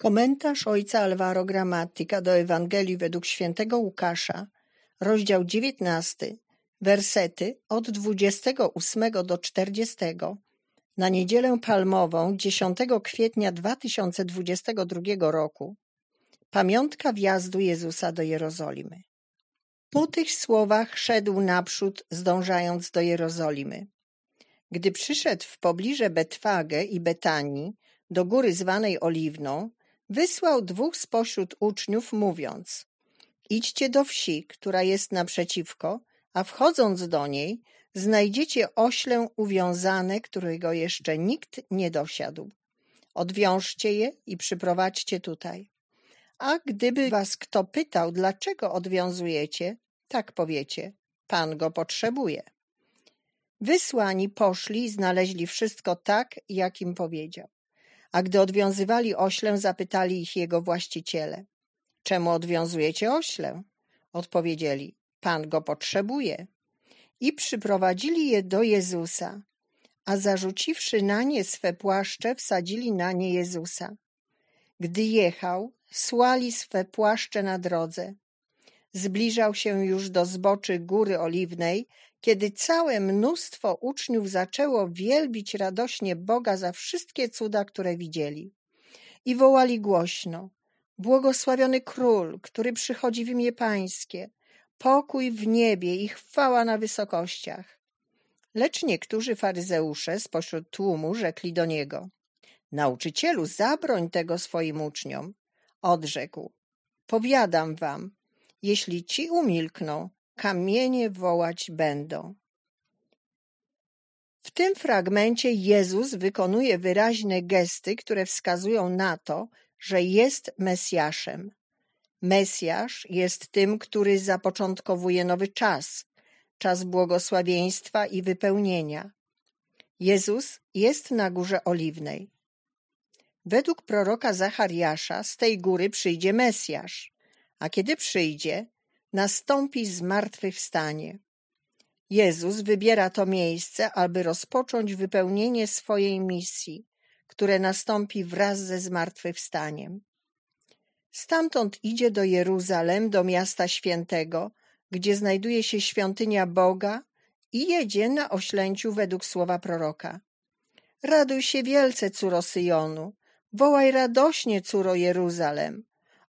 Komentarz ojca Alvaro Gramatyka do Ewangelii według świętego Łukasza, rozdział 19, wersety od 28 do 40, na niedzielę palmową 10 kwietnia 2022 roku, pamiątka wjazdu Jezusa do Jerozolimy. Po tych słowach szedł naprzód, zdążając do Jerozolimy. Gdy przyszedł w pobliże Betwagę i Betanii, do góry zwanej Oliwną, wysłał dwóch spośród uczniów, mówiąc: Idźcie do wsi, która jest naprzeciwko, a wchodząc do niej, znajdziecie oślę uwiązane, którego jeszcze nikt nie dosiadł. Odwiążcie je i przyprowadźcie tutaj. A gdyby was kto pytał, dlaczego odwiązujecie, tak powiecie: Pan go potrzebuje. Wysłani poszli i znaleźli wszystko tak, jak im powiedział. A gdy odwiązywali oślę, zapytali ich jego właściciele. Czemu odwiązujecie oślę? Odpowiedzieli, Pan go potrzebuje. I przyprowadzili je do Jezusa, a zarzuciwszy na nie swe płaszcze, wsadzili na nie Jezusa. Gdy jechał, słali swe płaszcze na drodze. Zbliżał się już do zboczy Góry Oliwnej, kiedy całe mnóstwo uczniów zaczęło wielbić radośnie Boga za wszystkie cuda, które widzieli. I wołali głośno: Błogosławiony król, który przychodzi w imię Pańskie, pokój w niebie i chwała na wysokościach. Lecz niektórzy faryzeusze spośród tłumu rzekli do niego: Nauczycielu, zabroń tego swoim uczniom. Odrzekł: Powiadam wam, jeśli ci umilkną, kamienie wołać będą. W tym fragmencie Jezus wykonuje wyraźne gesty, które wskazują na to, że jest Mesjaszem. Mesjasz jest tym, który zapoczątkowuje nowy czas, czas błogosławieństwa i wypełnienia. Jezus jest na Górze Oliwnej. Według proroka Zachariasza z tej góry przyjdzie Mesjasz, a kiedy przyjdzie, nastąpi zmartwychwstanie. Jezus wybiera to miejsce, aby rozpocząć wypełnienie swojej misji, które nastąpi wraz ze zmartwychwstaniem. Stamtąd idzie do Jeruzalem, do miasta świętego, gdzie znajduje się świątynia Boga i jedzie na oślęciu według słowa proroka. Raduj się wielce, córo Syjonu, wołaj radośnie, córo Jeruzalem.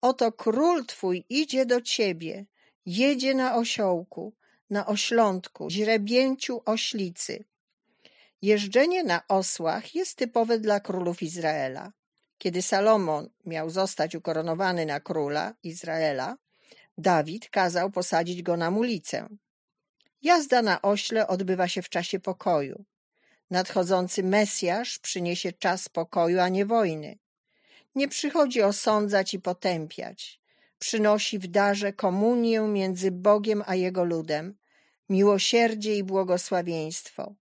Oto król twój idzie do ciebie, jedzie na osiołku, na oślątku, źrebięciu oślicy. Jeżdżenie na osłach jest typowe dla królów Izraela. Kiedy Salomon miał zostać ukoronowany na króla Izraela, Dawid kazał posadzić go na mulicę. Jazda na ośle odbywa się w czasie pokoju. Nadchodzący Mesjasz przyniesie czas pokoju, a nie wojny. Nie przychodzi osądzać i potępiać przynosi w darze komunię między Bogiem a Jego ludem, miłosierdzie i błogosławieństwo.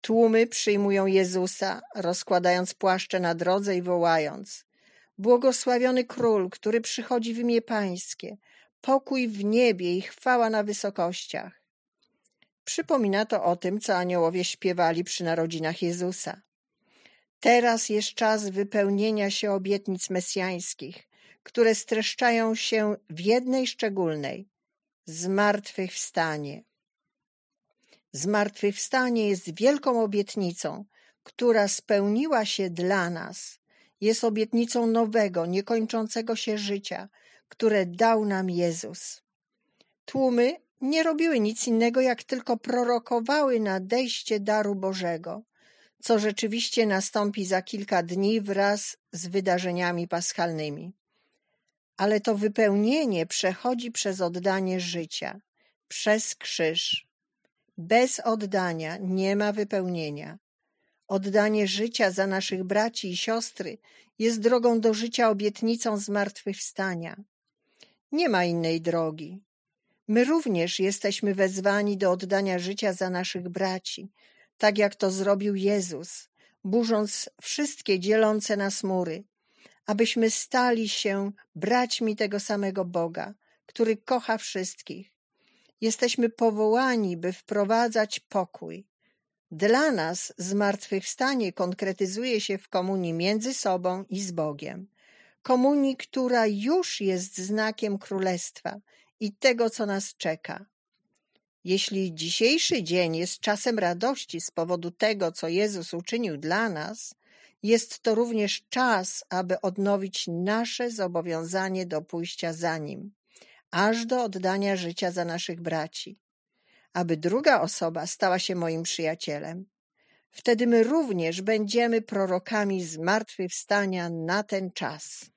Tłumy przyjmują Jezusa, rozkładając płaszcze na drodze i wołając: Błogosławiony król, który przychodzi w imię Pańskie, pokój w niebie i chwała na wysokościach. Przypomina to o tym, co aniołowie śpiewali przy narodzinach Jezusa. Teraz jest czas wypełnienia się obietnic mesjańskich, które streszczają się w jednej szczególnej zmartwychwstanie. Zmartwychwstanie jest wielką obietnicą, która spełniła się dla nas. Jest obietnicą nowego, niekończącego się życia, które dał nam Jezus. Tłumy nie robiły nic innego, jak tylko prorokowały nadejście daru Bożego, co rzeczywiście nastąpi za kilka dni wraz z wydarzeniami paschalnymi ale to wypełnienie przechodzi przez oddanie życia, przez krzyż. Bez oddania nie ma wypełnienia. Oddanie życia za naszych braci i siostry jest drogą do życia obietnicą zmartwychwstania. Nie ma innej drogi. My również jesteśmy wezwani do oddania życia za naszych braci, tak jak to zrobił Jezus, burząc wszystkie dzielące nas mury, abyśmy stali się braćmi tego samego Boga, który kocha wszystkich. Jesteśmy powołani, by wprowadzać pokój. Dla nas zmartwychwstanie konkretyzuje się w komunii między sobą i z Bogiem, komunii, która już jest znakiem królestwa i tego, co nas czeka. Jeśli dzisiejszy dzień jest czasem radości z powodu tego, co Jezus uczynił dla nas, jest to również czas, aby odnowić nasze zobowiązanie do pójścia za Nim, aż do oddania życia za naszych braci, aby druga osoba stała się moim przyjacielem. Wtedy my również będziemy prorokami zmartwychwstania na ten czas.